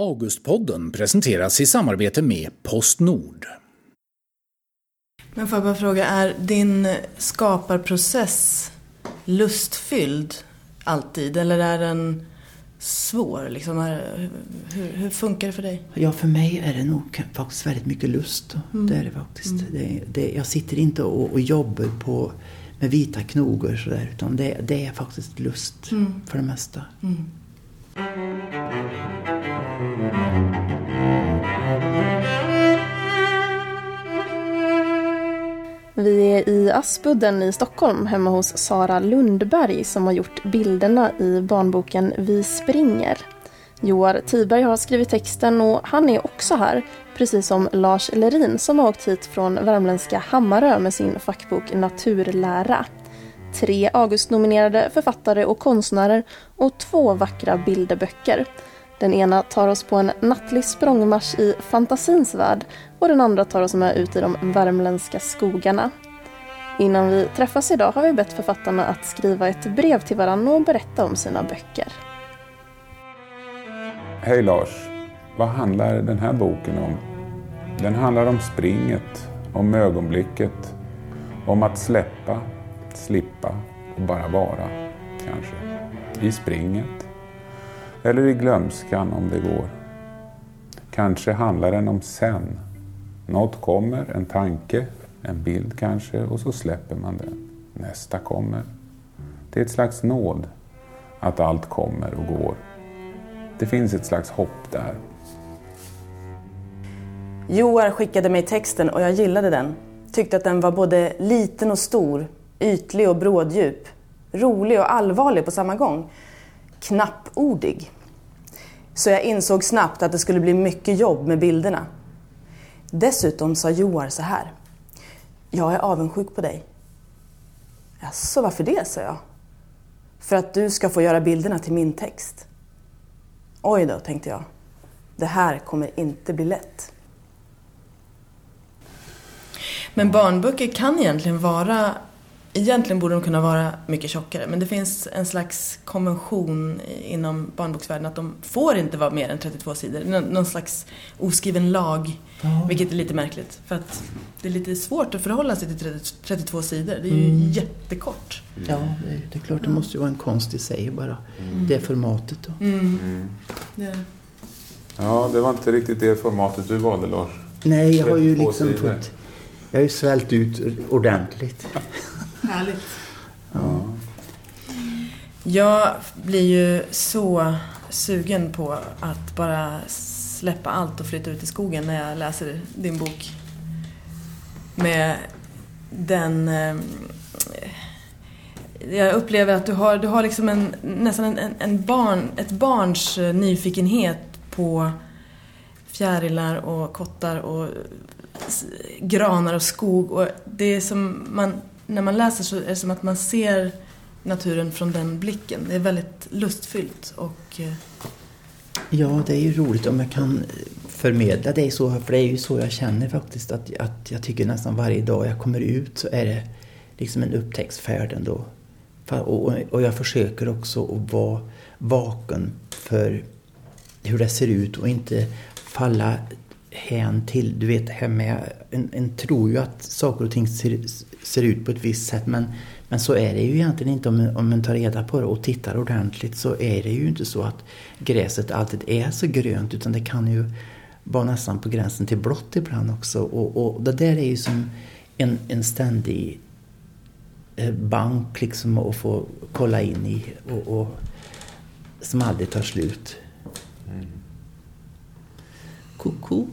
Augustpodden presenteras i samarbete med Postnord. Men får jag bara fråga, är din skaparprocess lustfylld alltid? Eller är den svår? Liksom, hur, hur, funkar det för dig? Ja, för mig är det nog faktiskt väldigt mycket lust. Mm. Det är det faktiskt. Mm. Det, det, jag sitter inte och, och jobbar på, med vita knogar sådär, utan det, det är faktiskt lust mm. för det mesta. Vi är i Aspudden i Stockholm hemma hos Sara Lundberg som har gjort bilderna i barnboken Vi springer. Joar Tiberg har skrivit texten och han är också här, precis som Lars Lerin som har åkt hit från värmländska Hammarö med sin fackbok Naturlära. Tre Augustnominerade författare och konstnärer och två vackra bilderböcker. Den ena tar oss på en nattlig språngmarsch i fantasins värld och den andra tar oss med ut i de värmländska skogarna. Innan vi träffas idag har vi bett författarna att skriva ett brev till varandra och berätta om sina böcker. Hej Lars! Vad handlar den här boken om? Den handlar om springet, om ögonblicket, om att släppa, slippa och bara vara, kanske. I springet. Eller i glömskan om det går. Kanske handlar den om sen. Något kommer, en tanke, en bild kanske, och så släpper man den. Nästa kommer. Det är ett slags nåd att allt kommer och går. Det finns ett slags hopp där. Joar skickade mig texten och jag gillade den. Tyckte att den var både liten och stor, ytlig och bråddjup, rolig och allvarlig på samma gång. Knappordig. Så jag insåg snabbt att det skulle bli mycket jobb med bilderna. Dessutom sa Joar så här. Jag är avundsjuk på dig. Jaså, varför det? sa jag. För att du ska få göra bilderna till min text. Oj då, tänkte jag. Det här kommer inte bli lätt. Men barnböcker kan egentligen vara Egentligen borde de kunna vara mycket tjockare men det finns en slags konvention inom barnboksvärlden att de får inte vara mer än 32 sidor. Någon slags oskriven lag, ja. vilket är lite märkligt. För att det är lite svårt att förhålla sig till 32 sidor. Det är ju mm. jättekort. Ja, det, det är klart. Det måste ju vara en konst i sig bara. Mm. Det formatet då. Mm. mm. Det. Ja, det var inte riktigt det formatet du valde Lars. Nej, jag har ju liksom fått... Jag har ju svällt ut ordentligt. Härligt. Ja. Jag blir ju så sugen på att bara släppa allt och flytta ut i skogen när jag läser din bok. Med den... Eh, jag upplever att du har, du har liksom en, nästan en, en barn, ett barns nyfikenhet på fjärilar och kottar och granar och skog. Och det är som man när man läser så är det som att man ser naturen från den blicken. Det är väldigt lustfyllt och... Eh, ja, det är ju roligt om jag kan eh, förmedla det så, för det är ju så jag känner faktiskt att, att jag tycker nästan varje dag jag kommer ut så är det liksom en upptäcktsfärd ändå. Och, och jag försöker också att vara vaken för hur det ser ut och inte falla hän till, du vet, här med, en, en tror ju att saker och ting ser, ser ut på ett visst sätt men, men så är det ju egentligen inte om, om man tar reda på det och tittar ordentligt så är det ju inte så att gräset alltid är så grönt utan det kan ju vara nästan på gränsen till blått ibland också och, och det där är ju som en, en ständig eh, bank liksom att få kolla in i och, och som aldrig tar slut. Mm. Koko.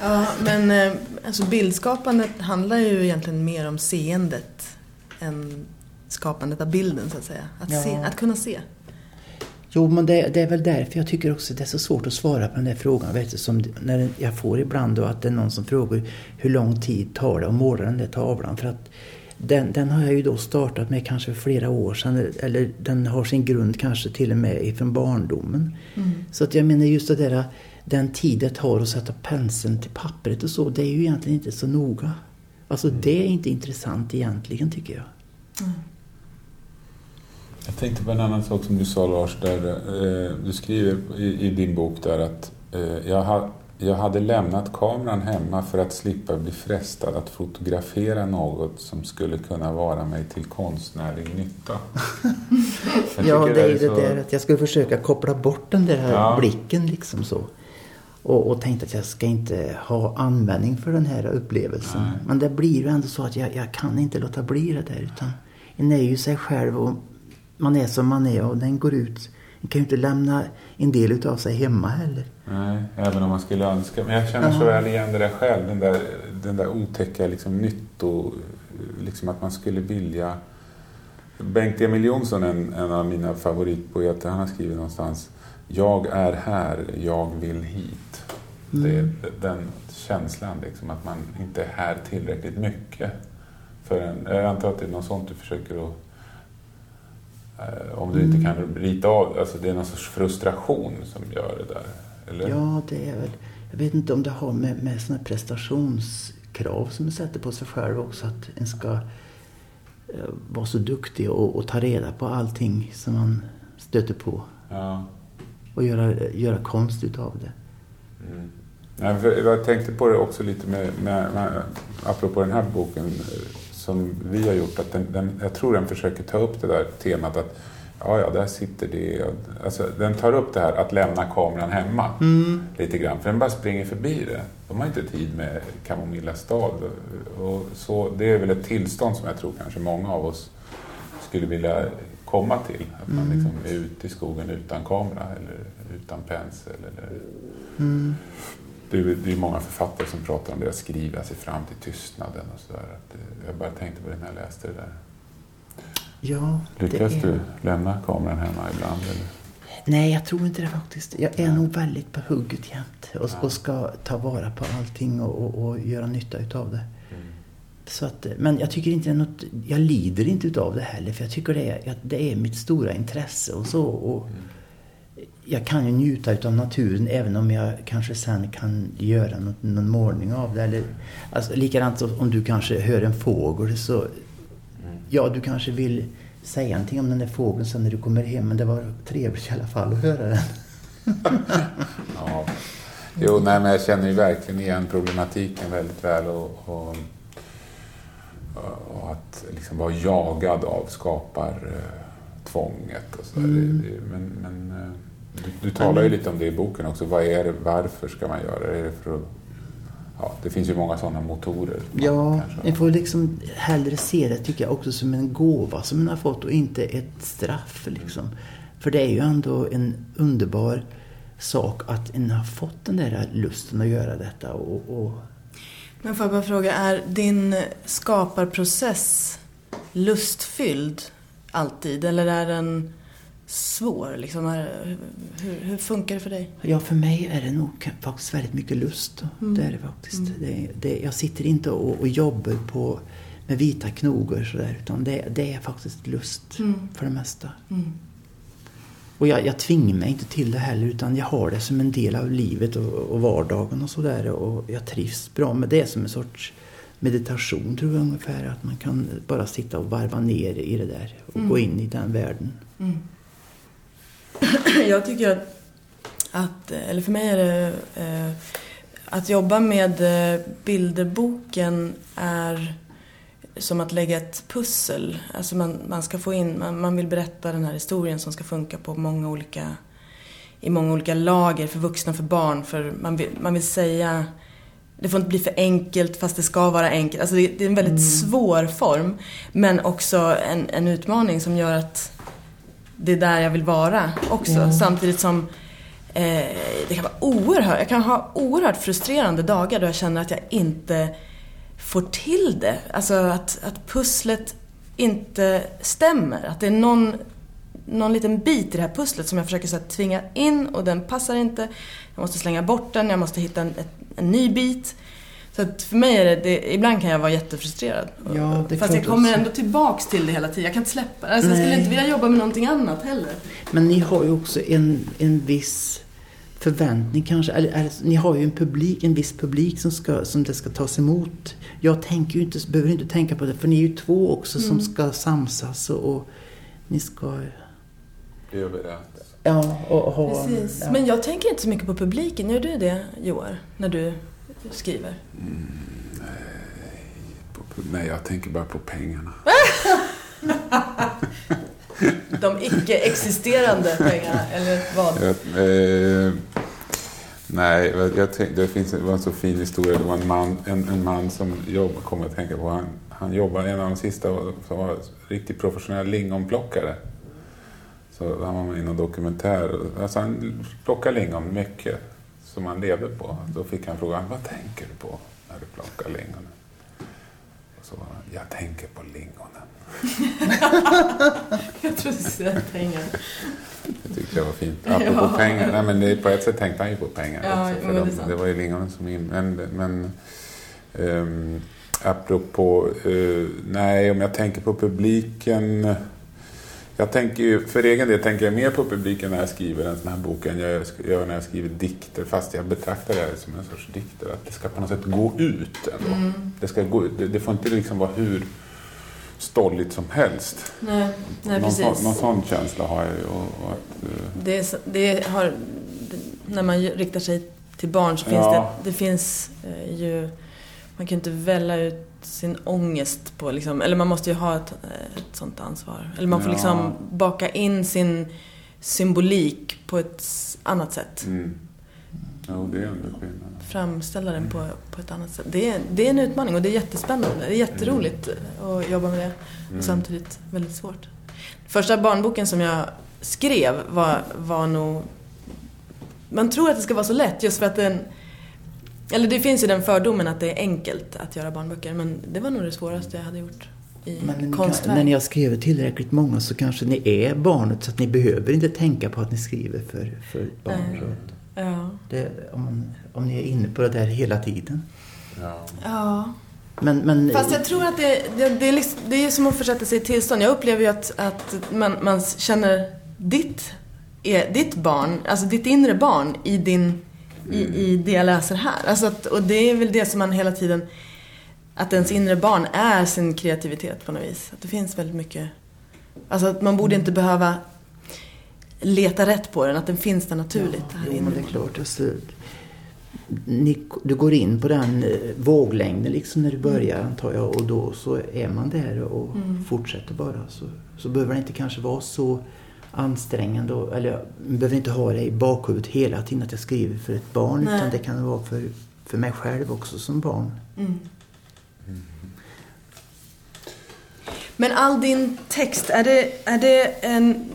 Ja, men eh, alltså bildskapandet handlar ju egentligen mer om seendet än skapandet av bilden så att säga. Att, ja. se, att kunna se. Jo, men det, det, är väl därför jag tycker också det är så svårt att svara på den där frågan. Vet du, som när jag får ibland då att det är någon som frågar hur lång tid tar det att måla den där tavlan. För att den, den har jag ju då startat med kanske för flera år sedan. Eller den har sin grund kanske till och med ifrån barndomen. Mm. Så att jag menar just det där den tid det tar att sätta penseln till pappret och så, det är ju egentligen inte så noga. Alltså mm. det är inte intressant egentligen tycker jag. Mm. Jag tänkte på en annan sak som du sa Lars, där eh, du skriver i, i, din bok där att Eh, jag, ha, jag hade lämnat kameran hemma för att slippa bli frestad att fotografera något som skulle kunna vara mig till konstnärlig nytta. ja, det är det så... där att jag skulle försöka koppla bort den där ja. blicken liksom så. Och, och tänkte att jag ska inte ha användning för den här upplevelsen. Nej. Men det blir ju ändå så att jag, jag kan inte låta bli det där. Utan en är ju sig själv och man är som man är och den går ut. Man kan ju inte lämna en del utav sig hemma heller. Nej, även om man skulle önska. Men jag känner så väl igen det där själv. Den där, den där otäcka liksom, nytto... Liksom att man skulle vilja... Bengt-Emil Jonsson, en, en av mina favoritpoeter, han har skrivit någonstans Jag är här, jag vill hit. Mm. Det den känslan, liksom, att man inte är här tillräckligt mycket. För en, jag antar att det är något sånt du försöker att Eh, om du inte kan rita av alltså det är någon sorts frustration som gör det där? Eller? Ja, det är väl... Jag vet inte om det har med, med såna prestationskrav som man sätter på sig själv också. Att en ska eh, vara så duktig och, och, ta reda på allting som man stöter på. Ja. Och göra, göra konst utav det. Mm. Jag tänkte på det också lite med, med, med apropå den här boken som vi har gjort, att den, den, jag tror den försöker ta upp det där temat att ja, ja, där sitter det. Alltså, den tar upp det här att lämna kameran hemma mm. lite grann, för den bara springer förbi det. De har inte tid med Kamomilla stad. Och så, det är väl ett tillstånd som jag tror kanske många av oss skulle vilja komma till. Att man mm. liksom är ute i skogen utan kamera eller utan pensel. Eller... Mm det är, det är många författare som pratar om det, att skriva sig fram till tystnaden och sådär. Jag bara tänkte på det när jag läste det där. Ja, Lyckas är... du lämna kameran hemma ibland? Eller? Nej, jag tror inte det faktiskt. Jag är Nej. nog väldigt på hugget jämt och, ja. och ska ta vara på allting och, och, och göra nytta utav det. Mm. Så att, men jag tycker inte något, jag lider inte utav det heller för jag tycker det är, det är mitt stora intresse och så. Och, mm jag kan ju njuta av naturen även om jag kanske sen kan göra något, någon målning av det. Eller, alltså, likadant om du kanske hör en fågel så... Mm. Ja, du kanske vill säga någonting om den där fågeln sen när du kommer hem. Men det var trevligt i alla fall att höra den. ja. Jo, nej, men jag känner ju verkligen igen problematiken väldigt väl. Och, och, och att liksom vara jagad av skapar eh, tvånget och så. Mm. Men, men eh, du, du talar ju lite om det i boken också. Vad är det, varför ska man göra det? Är det för att, ja, det finns ju många sådana motorer. Ja, ni får liksom hellre se det tycker jag också som en gåva som man har fått och inte ett straff. Liksom. För det är ju ändå en underbar sak att en har fått den där lusten att göra detta. Och, och... Men får jag bara fråga, är din skaparprocess lustfylld alltid? Eller är den svår? Liksom, hur, hur, funkar det för dig? Ja, för mig är det nog faktiskt väldigt mycket lust. Mm. Det är det faktiskt. Mm. Det, det, jag sitter inte och, och jobbar på, med vita knogar sådär, utan det, det, är faktiskt lust mm. för det mesta. Mm. Och jag, jag tvingar mig inte till det heller, utan jag har det som en del av livet och, och vardagen och sådär. Och jag trivs bra med det som en sorts meditation tror jag ungefär. Att man kan bara sitta och varva ner i det där och gå mm. in i den världen. Mm. jag tycker att, att, eller för mig är det, eh, att jobba med eh, bilderboken är som att lägga ett pussel. Alltså man, man ska få in, man, man vill berätta den här historien som ska funka på många olika, i många olika lager för vuxna, för barn. För man vill, man vill säga det får inte bli för enkelt fast det ska vara enkelt. Alltså det, det är en väldigt mm. svår form. Men också en, en utmaning som gör att det är där jag vill vara också. Mm. Samtidigt som eh, det kan vara oerhört, jag kan ha oerhört frustrerande dagar då jag känner att jag inte får till det. Alltså att, att pusslet inte stämmer. Att det är någon, någon liten bit i det här pusslet som jag försöker så här, tvinga in och den passar inte. Jag måste slänga bort den, jag måste hitta en, en ny bit. Så att för mig är det, det, ibland kan jag vara jättefrustrerad. Ja, det Fast jag kommer ändå tillbaks till det hela tiden. Jag kan inte släppa det. Alltså, jag skulle inte vilja jobba med någonting annat heller. Men ni har ju också en, en viss förväntning kanske. Eller, eller, ni har ju en publik, en viss publik som, ska, som det ska tas emot. Jag tänker ju inte, behöver inte tänka på det för ni är ju två också mm. som ska samsas och, och ni ska bli överens. Ja, och ha... Precis. Ja. Men jag tänker inte så mycket på publiken. Gör du det, Joar, när du skriver? På- på- Nej, jag tänker bara på pengarna. De icke-existerande pengarna, eller vad? Jag, eh, nej, jag tänkte, det finns det var en så fin historia. Det var en man, en, en man som jobb, kommer att tänka på. Han, han jobbar, en av de sista som var riktigt professionell lingonplockare. Så han var med i någon dokumentär. Alltså han plockade lingon mycket, som han levde på. Då fick han frågan, vad tänker du på när du plockar lingon? Och så var han, jag tänker på lingonen. Jag tror du säger pengar. Det tyckte jag var fint. Apropå Ja. pengar. Nej, men det, på ett sätt tänkte han ju på pengar Ja, också. För de, det var ju lingonen som in, Men, men um, apropå... Uh, nej, om jag tänker på publiken. Jag tänker ju, för egen del tänker jag mer på publiken när jag skriver en sån här bok än jag gör när jag skriver dikter. Fast jag betraktar det här som en sorts dikter. Att det ska på något sätt gå ut ändå. Mm. Det, ska gå ut. Det, det får inte liksom vara hur stolligt som helst. Nej, nej någon, precis. någon sån känsla har jag ju. Och, att, eh, Det, är, det har, när man riktar sig till barn så finns Ja. det, det finns eh, ju, man kan inte välla ut sin ångest på liksom, eller man måste ju ha ett, ett sånt ansvar. Eller man får Ja. liksom baka in sin symbolik på ett annat sätt. Mm. Jo, det är ändå skillnad. Framställa den på, på ett annat sätt. Det är, det är en utmaning och det är jättespännande. Det är jätteroligt att jobba med det Mm. och samtidigt väldigt svårt. Första barnboken som jag skrev var, var nog... Man tror att det ska vara så lätt just för att den... Eller det finns ju den fördomen att det är enkelt att göra barnböcker men det var nog det svåraste jag hade gjort i Men konstverk. när ni har skrivit tillräckligt många så kanske ni är barnet så att ni behöver inte tänka på att ni skriver för, för ett barn. Att Ja. det, om, man, om ni är inne på det där hela tiden. Ja. ja. Men, men, Fast jag tror att det, det, det, är, liksom, det är som att försätta sig i tillstånd. Jag upplever ju att, att man, man känner ditt, är, ditt barn, alltså ditt inre barn i, din, i, i det jag läser här. Alltså att, och det är väl det som man hela tiden, att ens inre barn är sin kreativitet på något vis. Att det finns väldigt mycket, alltså att man borde inte behöva leta rätt på den, att den finns där naturligt. Ja, här jo, inne. men det är klart. Alltså, ni, du går in på den eh, våglängden liksom när du börjar antar jag och då så är man där och Mm. fortsätter bara. Så, så behöver det inte kanske vara så ansträngande. och- Eller jag behöver inte ha det i bakhuvudet hela tiden att jag skriver för ett barn. Nej. Utan det kan vara för, för mig själv också som barn. Mm. Men all din text, är det, är det en...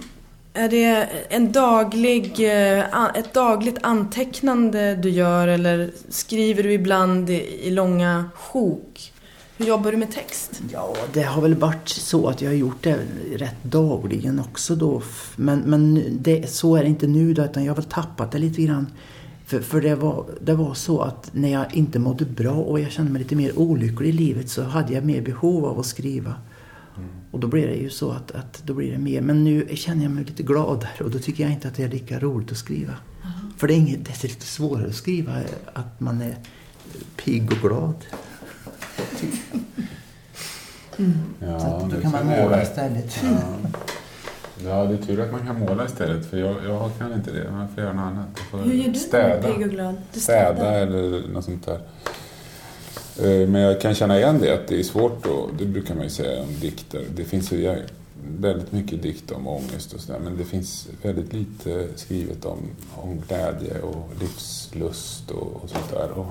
Är det en daglig, eh, ett dagligt antecknande du gör eller skriver du ibland i, i långa sjok? Hur jobbar du med text? Ja, det har väl varit så att jag har gjort det rätt dagligen också då. Men, men det, så är det inte nu då, utan jag har väl tappat det lite grann. För, för det, var, det var så att när jag inte mådde bra och jag kände mig lite mer olycklig i livet så hade jag mer behov av att skriva. Och då blir det ju så att, att då blir det mer. Men nu känner jag mig lite gladare och då tycker jag inte att det är lika roligt att skriva. För det är, inget, det är lite svårare att skriva att man är pigg och glad. Ja, Så att då det kan man måla istället. Ja. ja, det är tur att man kan måla istället för jag, jag kan inte det. Man får göra något annat. Jag får Hur gör du städa. pigg och glad? Du städa eller något sånt där. Eh, Men jag kan känna igen det, att det är svårt och det brukar man ju säga om dikter. Det finns ju väldigt mycket dikt om ångest och sådär, men det finns väldigt lite skrivet om, om glädje och livslust och, och sånt där. Och,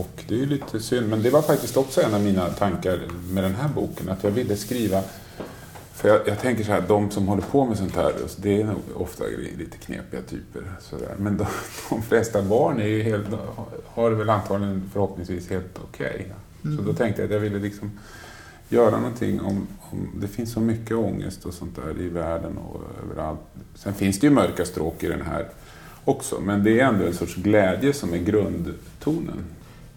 och det är ju lite synd, men det var faktiskt också en av mina tankar med den här boken, att jag ville skriva för jag, jag tänker så här, de som håller på med sånt här, det är nog ofta lite knepiga typer. Så där. Men de, de flesta barn är ju helt, har det väl antagligen förhoppningsvis helt okej. Så då tänkte jag att jag ville liksom göra någonting om, om... Det finns så mycket ångest och sånt där i världen och överallt. Sen finns det ju mörka stråk i den här också, men det är ändå en sorts glädje som är grundtonen.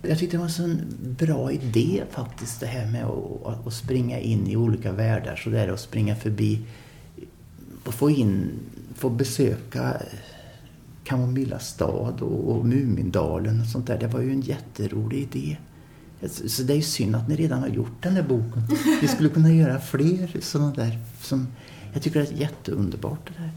Jag tyckte det var en sån bra idé faktiskt det här med att, att, springa in i olika världar så där och springa förbi och få in, få besöka Kamomilla stad och, och Mumindalen och sånt där. Det var ju en jätterolig idé. Så det är synd att ni redan har gjort den där boken. Vi skulle kunna göra fler sådana där. Som, jag tycker det är jätteunderbart det där.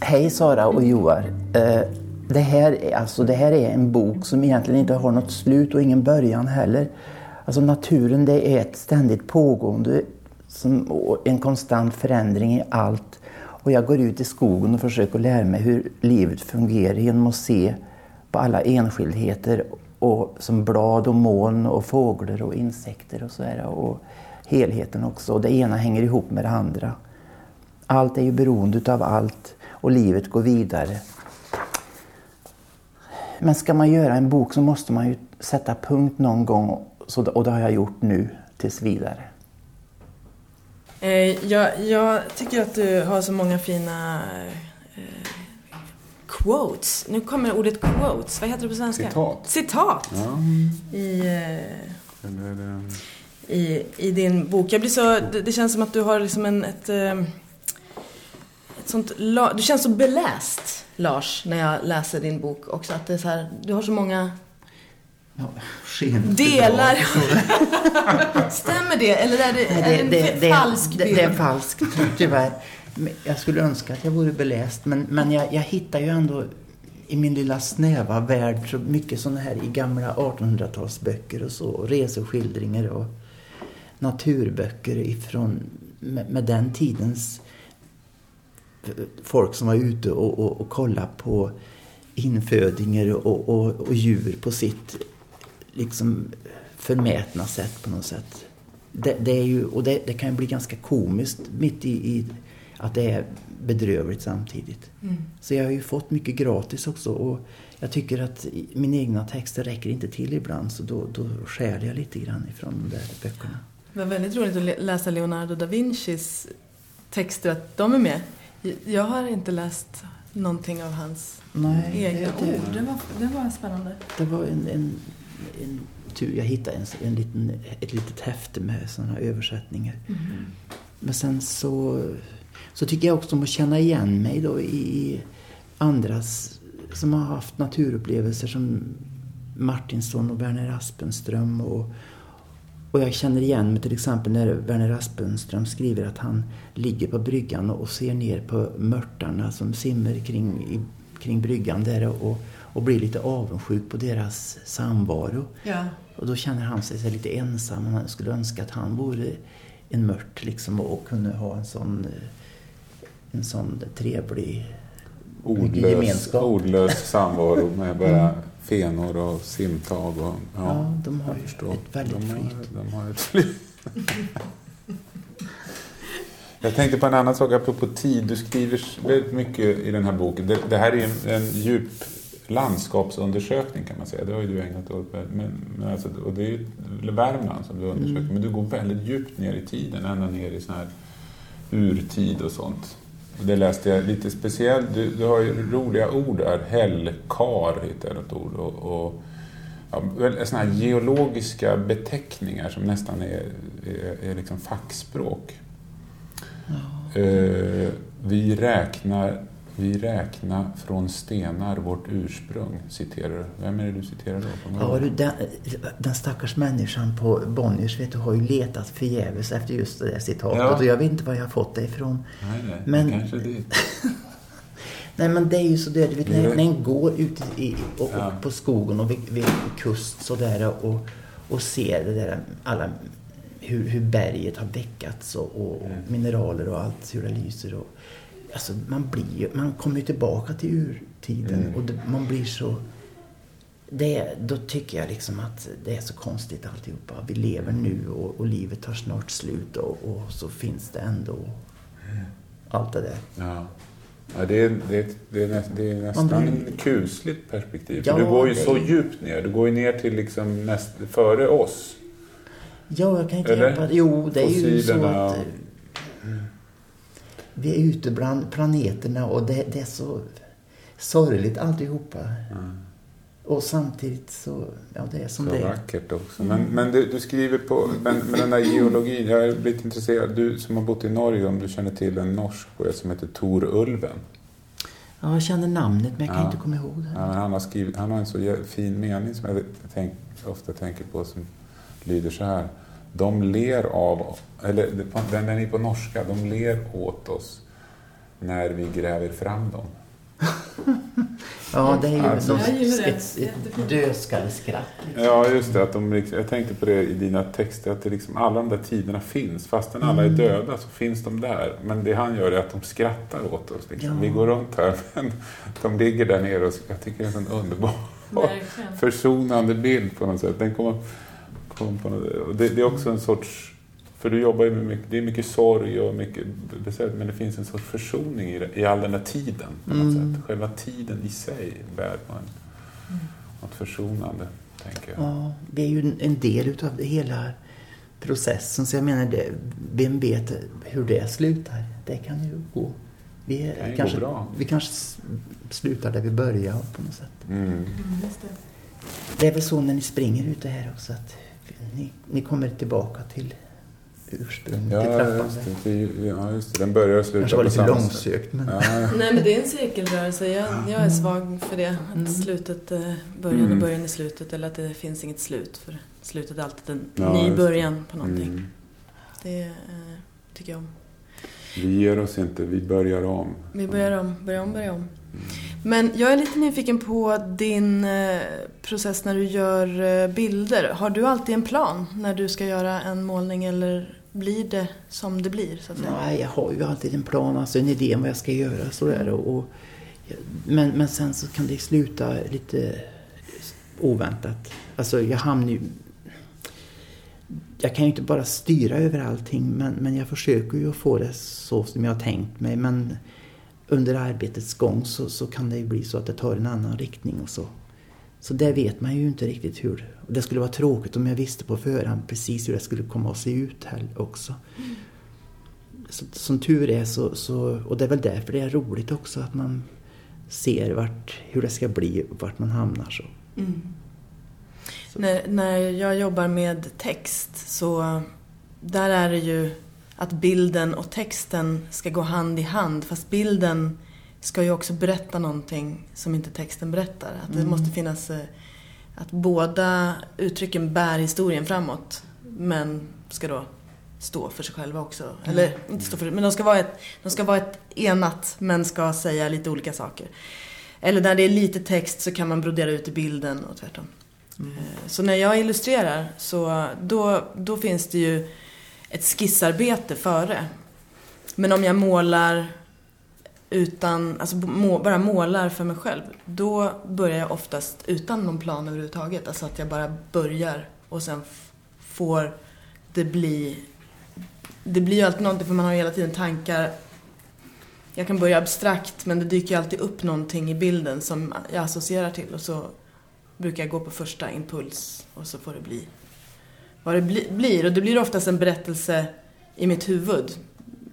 Hej Sara och Joar. Eh, det, här, alltså, det här är en bok som egentligen inte har något slut och ingen början heller. Alltså naturen det är ett ständigt pågående, som, en konstant förändring i allt. Och jag går ut i skogen och försöker lära mig hur livet fungerar genom att se på alla enskildheter och som blad och moln och fåglar och insekter och så här. Och helheten också. Det ena hänger ihop med det andra. Allt är ju beroende av allt och livet går vidare. Men ska man göra en bok så måste man ju sätta punkt någon gång och det har jag gjort nu tills vidare. Eh, jag, jag tycker att du har så många fina eh, quotes. Nu kommer ordet quotes. Vad heter det på svenska? Citat. Citat! Ja. I, eh, Eller, eh, i, i din bok. Jag blir så, det, det känns som att du har liksom en, ett, eh, ett sånt, du känns så beläst, Lars, när jag läser din bok också. Att det är så här, du har så många Ja, delar. Stämmer det? Eller är det, är det en falsk det, bild? det är falskt, tyvärr. Jag skulle önska att jag vore beläst, men, men jag, jag hittar ju ändå i min lilla snäva värld så mycket sådana här i gamla 1800-talsböcker och så, och reseskildringar och naturböcker ifrån med, med den tidens folk som var ute och, och, och kollade på infödingar och, och, och djur på sitt liksom förmätna sätt på något sätt. Det, det är ju, och det, det kan ju bli ganska komiskt mitt i, i att det är bedrövligt samtidigt. Så jag har ju fått mycket gratis också och jag tycker att mina egna texter räcker inte till ibland så då, då skär jag lite grann ifrån de där böckerna. Det var väldigt roligt att lä- läsa Leonardo da Vincis texter, att de är med. Jag har inte läst någonting av hans Nej, egna det- det- ord. Det var, det var spännande. Det var en, en, en tur. Jag hittade en, en liten, ett litet häfte med sådana översättningar. Men sen så, så tycker jag också om att känna igen mig då i andras som har haft naturupplevelser som Martinsson och Werner Aspenström. Och, och jag känner igen mig till exempel när Werner Aspenström skriver att han ligger på bryggan och ser ner på mörtarna som simmar kring, i, kring bryggan där och, och blir lite avundsjuk på deras samvaro. Ja. Och då känner han sig så lite ensam. Han skulle önska att han vore en mört liksom och, kunde ha en sån, eh, en sån trevlig ordlös, gemenskap. ordlös samvaro med bara fenor och simtag. Och, ja, Ja, de har ju ett väldigt de har, flyt. De har ett flyt. Jag tänkte på en annan sak apropå tid. Du skriver väldigt mycket i den här boken. Det, det här är en, en djup landskapsundersökning kan man säga. Det har ju du ägnat åt. Men, men alltså, och det är ju Värmland som du undersöker. Mm. Men du går väldigt djupt ner i tiden. Ända ner i sån här urtid och sånt. Det läste jag lite speciellt. Du, du har ju roliga ord där. Hällkar heter ett ord. Och, och ja, såna här geologiska beteckningar som nästan är, är, är liksom fackspråk. Eh, vi, räknar, vi räknar från stenar vårt ursprung, citerar du. Vem är det du citerar då? Ja, du, den, den stackars människan på Bonniers vet du, har ju letat förgäves efter just det där citatet. Ja. Och jag vet inte var jag har fått det ifrån. Nej, nej, Men- kanske det. Nej men det är ju så där, du vet, när, Mm. när en går ut i, och, Ja. på skogen och vid, vid kust sådär och, och ser det där, alla, hur, hur berget har väckats och, och, och mineraler och allt, hur det lyser. Och, alltså man, blir, man kommer ju tillbaka till urtiden Mm. och det, man blir så... Det, då tycker jag liksom att det är så konstigt alltihopa. Vi lever nu och, och livet tar snart slut och, och så finns det ändå allt det där. Ja. Ja, det, är, det, är, det, är näst, det är nästan blir- ett kusligt perspektiv. Ja, du går ju så djupt ner. Du går ju ner till liksom näst, före oss. Ja, jag kan inte Eller? hjälpa det. Jo, det är ju så att... eh, Vi är ute bland planeterna och det, det är så sorgligt alltihopa. Och samtidigt så... Ja, det är som Så det är. vackert också. Men, men du, du skriver på, men, med den där geologin, jag är blivit intresserad. Du som har bott i Norge, om du känner till en norsk poet som heter Tor Ulven. Ja, jag känner namnet men jag kan Ja. inte komma ihåg det. Ja, men han, har skrivit, han har en så fin mening som jag tänk, ofta tänker på som lyder så här. De ler av, eller den är på norska, de ler åt oss när vi gräver fram dem. Ja, det är ju Alltså. det. ett, ett dödskalleskratt. Liksom. Ja, just det. Att de, liksom- jag tänkte på det i dina texter, att det liksom, alla de där tiderna finns. Fastän alla är döda så finns de där. Men det han gör är att de skrattar åt oss. Liksom. Ja. Vi går runt här, men de ligger där nere och jag tycker det är en underbar försonande bild på något sätt. Den kommer, kommer på något, och det, det är också en sorts... För du jobbar ju med mycket, det är mycket sorg och mycket besvär, men det finns en sorts försoning i, det, i all den där tiden. På något Mm. sätt. Själva tiden i sig bär på en, något försonande, tänker jag. Ja, det är ju en, del utav det hela processen. Så jag menar, det, vem vet hur det slutar? Det kan ju gå. Vi, kan ju gå kanske, bra. vi kanske slutar där vi börjar på något sätt. Mm. Det är väl så när ni springer ute här också att ni, ni kommer tillbaka till ursprunget, till Ja, trappan. just det. Ja, just det. Den börjar och slutar kanske var på lite samma långsökt men... Ja, Nej men det är en cirkelrörelse. Jag, jag är svag för det. Att slutet, eh, början Mm. och början är slutet. Eller att det finns inget slut. För slutet är alltid en Ja, ny början på någonting. mm. Det eh, tycker jag om. Vi ger oss inte, vi börjar om. Vi börjar om, börjar om, börjar om. Men jag är lite nyfiken på din eh, process när du gör eh, bilder. Har du alltid en plan när du ska göra en målning eller blir det som det blir? Så att säga? Nej, jag har ju alltid en plan, alltså en idé om vad jag ska göra. Sådär, och, och, men, men sen så kan det sluta lite oväntat. Alltså jag hamnar ju... Jag kan ju inte bara styra över allting men, men jag försöker ju att få det så som jag har tänkt mig. Men under arbetets gång så, så kan det ju bli så att det tar en annan riktning och så. Så det vet man ju inte riktigt hur. Och det skulle vara tråkigt om jag visste på förhand precis hur det skulle komma att se ut här också. Så, som tur är så, så, och det är väl därför det är roligt också att man ser vart, hur det ska bli, vart man hamnar. Så. Mm. När, när jag jobbar med text så där är det ju att bilden och texten ska gå hand i hand. Fast bilden ska ju också berätta någonting som inte texten berättar. Att det Mm. måste finnas... eh, Att båda uttrycken bär historien framåt. Men ska då stå för sig själva också. Eller inte stå för men de ska, vara ett, de ska vara ett enat men ska säga lite olika saker. Eller när det är lite text så kan man brodera ut i bilden och tvärtom. Mm. Så när jag illustrerar så då, då finns det ju ett skissarbete före. Men om jag målar utan, alltså må, bara målar för mig själv, då börjar jag oftast utan någon plan överhuvudtaget. Alltså att jag bara börjar och sen får det bli... Det blir ju alltid någonting för man har ju hela tiden tankar. Jag kan börja abstrakt men det dyker ju alltid upp någonting i bilden som jag associerar till och så brukar jag gå på första impuls och så får det bli vad det bli, blir. Och det blir oftast en berättelse i mitt huvud.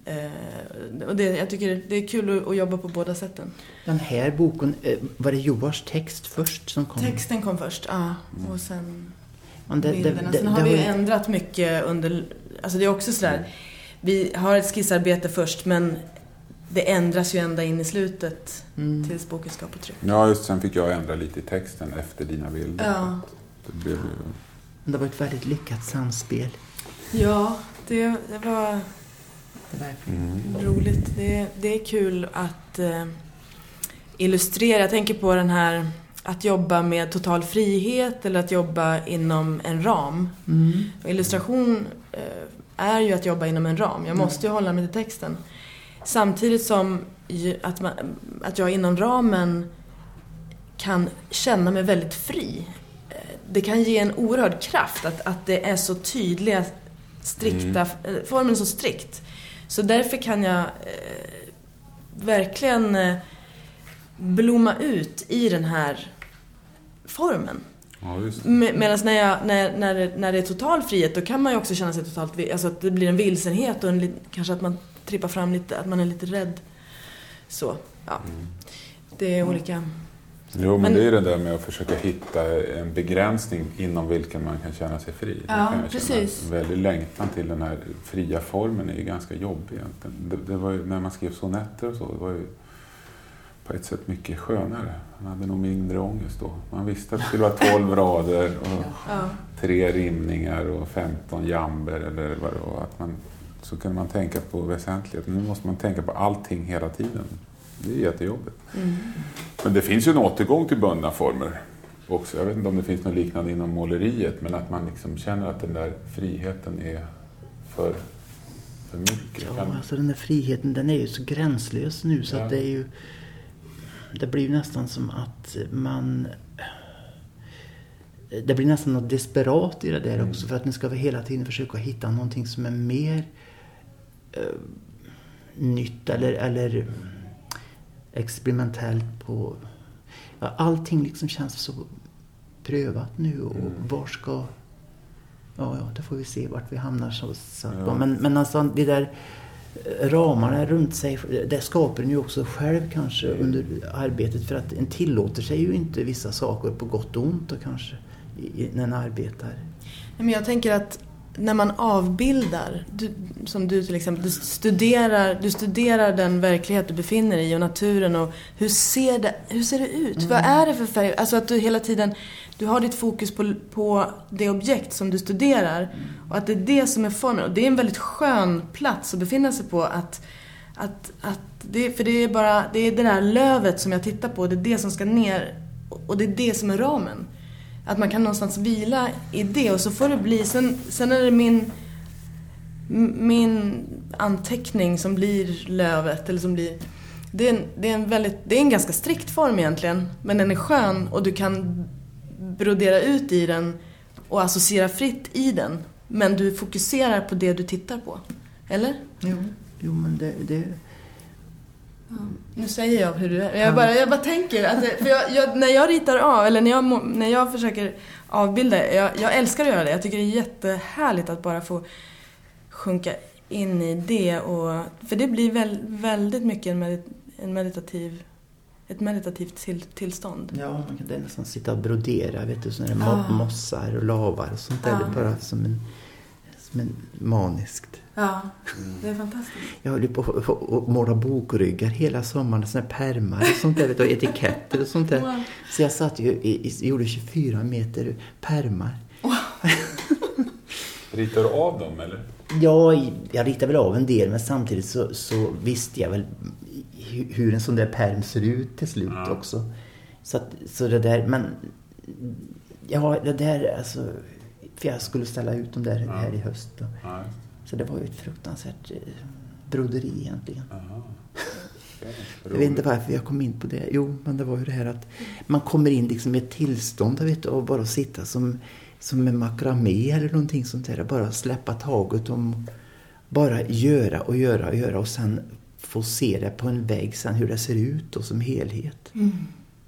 Eh, och det, jag tycker det är kul att, jobba på båda sätten. Den här boken, eh, var det Joars text först som kom? Texten kom först, ja. Och sen Men det- det- bilderna. det- Sen det har vi ju ju- ändrat mycket under... Alltså det är också sådär. Vi har ett skissarbete först men det ändras ju ända in i slutet Mm. tills boken ska på tryck. Ja, just sen fick jag ändra lite i texten efter dina bilder. Ja. Det blev ju... Det var ett väldigt lyckat samspel. Ja, det, det var. Mm. roligt. Det, det är kul att eh, illustrera. Jag tänker på den här att jobba med total frihet eller att jobba inom en ram. Mm. Illustration eh, är ju att jobba inom en ram. Jag Mm. måste ju hålla mig till texten. Samtidigt som att, man, att jag inom ramen kan känna mig väldigt fri. Eh, Det kan ge en oerhörd kraft att, att det är så tydliga, strikta, eh, formen så strikt. Så därför kan jag eh, verkligen eh, blomma ut i den här formen. Ja, Medan när, jag, när, när, när det är total frihet då kan man ju också känna sig totalt Alltså att det blir en vilsenhet och en, kanske att man trippar fram lite, att man är lite rädd. Så, ja. Det är olika. Jo, men, Men- det är det där med att försöka hitta en begränsning inom vilken man kan känna sig fri. Ja, precis. En väldig längtan till den här fria formen är ju ganska jobbig egentligen. Det, det var ju, när man skrev sonetter och så, det var ju på ett sätt mycket skönare. Man hade nog mindre ångest då. Man visste att det skulle vara 12 rader och Ja. tre rimningar och 15 jamber eller vad det var. Att man, så kunde man tänka på väsentlighet. Nu måste man tänka på allting hela tiden. Det är jättejobbigt. Mm. Men det finns ju en återgång till bundna former också. Jag vet inte om det finns något liknande inom måleriet, men att man liksom känner att den där friheten är för, för mycket. Ja, alltså den där friheten den är ju så gränslös nu så ja. att det är ju... Det blir ju nästan som att man... Det blir nästan något desperat i det där mm. också för att nu ska vi hela tiden försöka hitta någonting som är mer uh, nytt eller, eller experimentellt på... Ja, allting liksom känns så prövat nu och mm. var ska... Ja, ja, det får vi se vart vi hamnar så sagt ja. men, men alltså det där ramarna runt sig, det skapar en ju också själv kanske mm. under arbetet för att en tillåter sig ju inte vissa saker på gott och ont och kanske när en arbetar. Men jag tänker att när man avbildar, du, som du till exempel, du studerar, du studerar den verklighet du befinner dig i och naturen och hur ser det, hur ser det ut? Mm. Vad är det för färg? Alltså att du hela tiden, du har ditt fokus på, på det objekt som du studerar och att det är det som är formen. Och det är en väldigt skön plats att befinna sig på att, att, att det, för det är bara, det är det där lövet som jag tittar på, det är det som ska ner och det är det som är ramen. Att man kan någonstans vila i det och så får det bli, sen, sen är det min, min anteckning som blir lövet eller som blir det är, en, det, är en väldigt, det är en ganska strikt form egentligen, men den är skön och du kan brodera ut i den och associera fritt i den. Men du fokuserar på det du tittar på. Eller? Jo, jo men det, det, nu säger jag hur du är. Jag bara, jag bara tänker, att, för jag, jag, när jag ritar av, eller när jag, när jag försöker avbilda, jag, jag älskar att göra det. Jag tycker det är jättehärligt att bara få sjunka in i det. Och, för det blir väl, väldigt mycket en, medit, en meditativ ett meditativt till, tillstånd. Ja, man kan nästan sitta och brodera, vet du, sådana ah. mossar och lavar och sånt där. Ah. Bara som en, som en maniskt. Ja, det är fantastiskt. Jag höll på att måla bokryggar hela sommaren, såna pärmar och sånt där, och etiketter och sånt där. Wow. Så jag satt ju i, gjorde 24 meter pärmar. Wow. Ritar du av dem eller? Ja, jag ritar väl av en del men samtidigt så, så visste jag väl hur en sån där pärm ser ut till slut ja. också. Så, att, så det där, men ja, det där alltså, för jag skulle ställa ut dem där ja. här i höst. Då. Ja. Så det var ju ett fruktansvärt eh, broderi egentligen. Jag vet inte varför jag kom in på det. Jo, men det var ju det här att man kommer in liksom i ett tillstånd vet, och bara sitta som, som en makramé eller någonting sånt där. Bara släppa taget om bara göra och göra och göra och sen få se det på en vägg sen hur det ser ut och som helhet. Mm.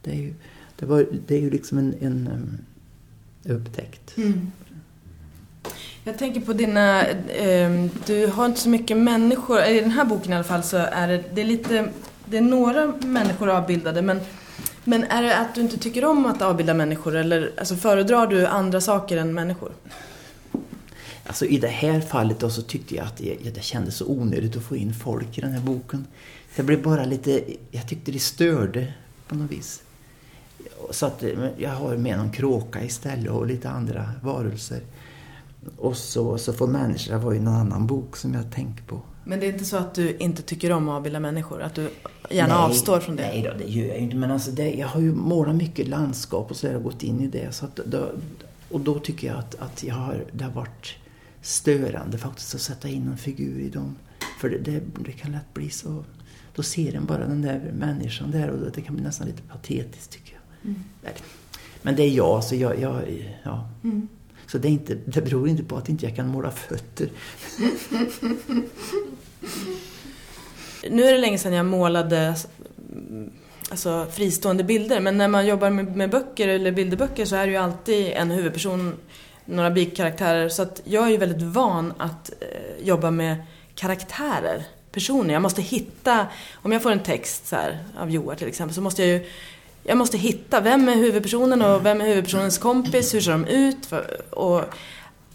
Det, är ju, det, var, det är ju liksom en, en um, upptäckt. Mm. Jag tänker på dina, eh, du har inte så mycket människor, i den här boken i alla fall så är det, det är lite, det är några människor avbildade men, men är det att du inte tycker om att avbilda människor eller alltså föredrar du andra saker än människor? Alltså i det här fallet då så tyckte jag att det, det kändes så onödigt att få in folk i den här boken. Det blev bara lite, jag tyckte det störde på något vis. Så att jag har med någon kråka istället och lite andra varelser. Och så, så får människor vara i någon annan bok som jag tänker på. Men det är inte så att du inte tycker om avbilda människor? Att du gärna nej, avstår från det? Nej då, det gör jag inte. Men alltså det, jag har ju målat mycket landskap och så har jag gått in i det. Så att då, och då tycker jag att, att jag har, det har varit störande faktiskt att sätta in en figur i dem. För det, det, det kan lätt bli så. Då ser en bara den där människan där och det kan bli nästan lite patetiskt tycker jag. Mm. Men det är jag, så jag, jag ja. Mm. Så det, är inte, det beror inte på att inte jag kan måla fötter. nu är det länge sedan jag målade alltså, fristående bilder. Men när man jobbar med, med, böcker eller bilderböcker så är det ju alltid en huvudperson, några bikaraktärer. Så att jag är ju väldigt van att eh, jobba med karaktärer, personer. Jag måste hitta, om jag får en text så här, av Joar till exempel, så måste jag ju jag måste hitta, vem är huvudpersonen och vem är huvudpersonens kompis, hur ser de ut och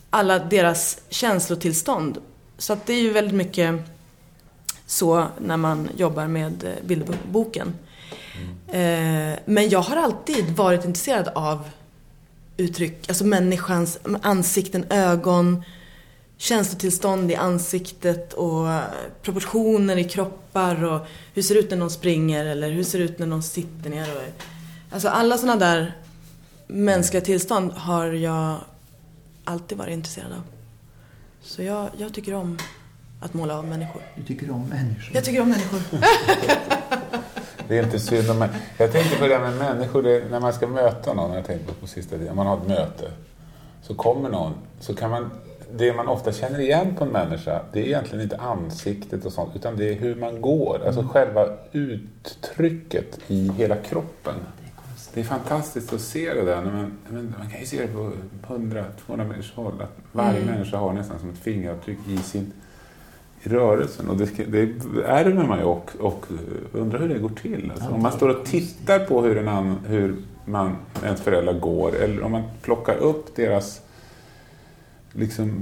alla deras känslotillstånd. Så att det är ju väldigt mycket så när man jobbar med eh, bildboken. Mm. Eh, men jag har alltid varit intresserad av uttryck, alltså människans ansikten, ögon, känslotillstånd i ansiktet och proportioner i kroppar och hur ser det ut när någon springer eller hur ser det ut när någon sitter ner. Och, alltså alla sådana där mänskliga tillstånd har jag alltid varit intresserad av. Så jag, jag tycker om att måla av människor. Du tycker om människor? Jag tycker om människor. Det är inte synd om Jag tänkte på det där med människor, det, när man ska möta någon, jag tänkte på, på sista tiden, man har ett möte, så kommer någon, så kan man, det man ofta känner igen på en människa, det är egentligen inte ansiktet och sånt, utan det är hur man går, alltså mm. själva uttrycket i hela kroppen. Det är fantastiskt att se det där. Man, man kan ju se det på 100-200 människors håll. Att varje mm. människa har nästan som ett fingeravtryck i sin i rörelsen. Och det, det ärver man ju och, och undrar hur det går till. Alltså, om man står och tittar på hur, en annan, hur man, ens föräldrar går eller om man plockar upp deras liksom,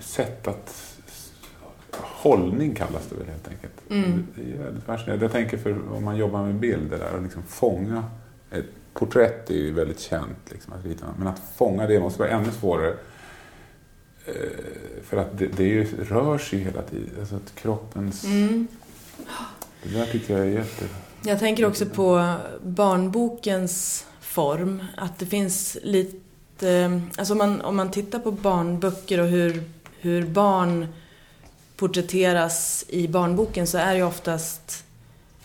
sätt att hållning kallas det väl helt enkelt. Mm. Det är väldigt fascinerande. Jag tänker för om man jobbar med bilder där och liksom fånga ett porträtt är ju väldigt känt, liksom, att rita, men att fånga det måste vara ännu svårare. Eh, för att det, det ju, rör sig hela tiden. Alltså att kroppens... Mm. Det där tycker jag är jätte... Jag tänker också på barnbokens form. Att det finns lite... Eh, alltså om man, om man tittar på barnböcker och hur, hur barn porträtteras i barnboken så är det oftast,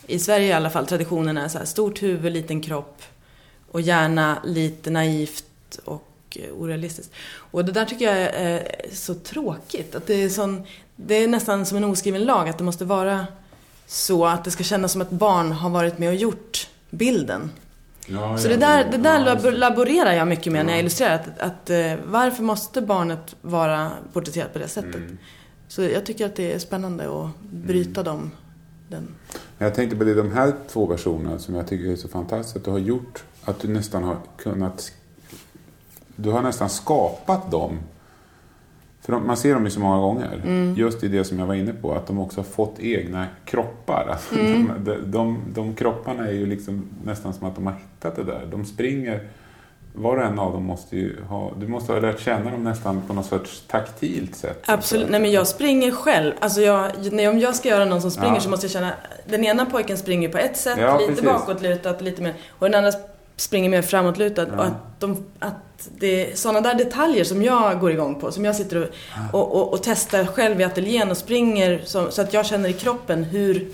i Sverige i alla fall, traditionen är så här, stort huvud, liten kropp och gärna lite naivt och eh, orealistiskt. Och det där tycker jag är så tråkigt. Att det, är sån, det är nästan som en oskriven lag att det måste vara så att det ska kännas som att barn har varit med och gjort bilden. Ja, så det där, det där laborerar jag mycket med när jag illustrerar. Att, att, eh, varför måste barnet vara porträtterat på det sättet? Mm. Så jag tycker att det är spännande att bryta mm. dem. Den. Jag tänkte på det, de här två versionerna som jag tycker är så fantastiskt att du har gjort. Att du nästan har kunnat... Du har nästan skapat dem. För man ser dem ju så många gånger. Mm. Just i det som jag var inne på, att de också har fått egna kroppar. Alltså mm. de, de, de, kropparna är ju liksom nästan som att de har hittat det där. De springer var och en av dem måste ju ha, du måste ha lärt känna dem nästan på något sorts taktilt sätt. Absolut, nej men jag springer själv. Alltså jag, nej, om jag ska göra någon som springer ja. så måste jag känna, den ena pojken springer på ett sätt, ja, lite precis. bakåtlutat, lite mer, och den andra springer mer framåtlutad. Ja. Och att, de, att det är sådana där detaljer som jag går igång på, som jag sitter och, och, och, och testar själv i ateljén och springer så, så att jag känner i kroppen hur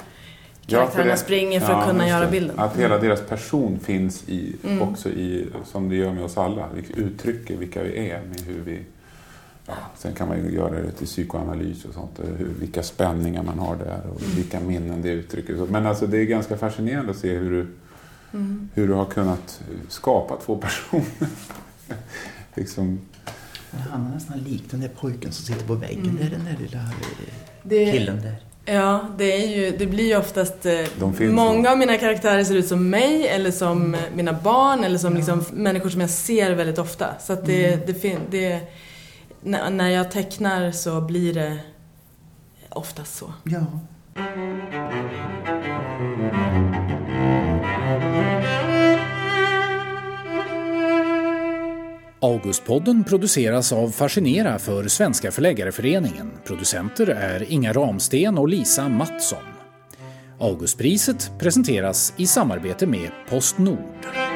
karaktärerna ja, springer för att kunna göra bilden. Att hela deras person finns i, mm. också i, som det gör med oss alla. Vi uttrycker vilka vi är med hur vi... Ja, sen kan man ju göra det till psykoanalys och sånt. Hur, vilka spänningar man har där och mm. vilka minnen det uttrycker. Men alltså det är ganska fascinerande att se hur du, mm. hur du har kunnat skapa två personer. liksom, han är nästan lik den där pojken som sitter på väggen mm. där, den där lilla det, killen där. Ja, det, är ju, det blir ju oftast... Eh, många av mina karaktärer ser ut som mig eller som eh, mina barn eller som liksom människor som jag ser väldigt ofta. Så att det, mm. det, det, när jag tecknar så blir det oftast så. Ja. Augustpodden produceras av Fascinera för Svenska Förläggareföreningen. Producenter är Inga Ramsten och Lisa Mattsson. Augustpriset presenteras i samarbete med Postnord.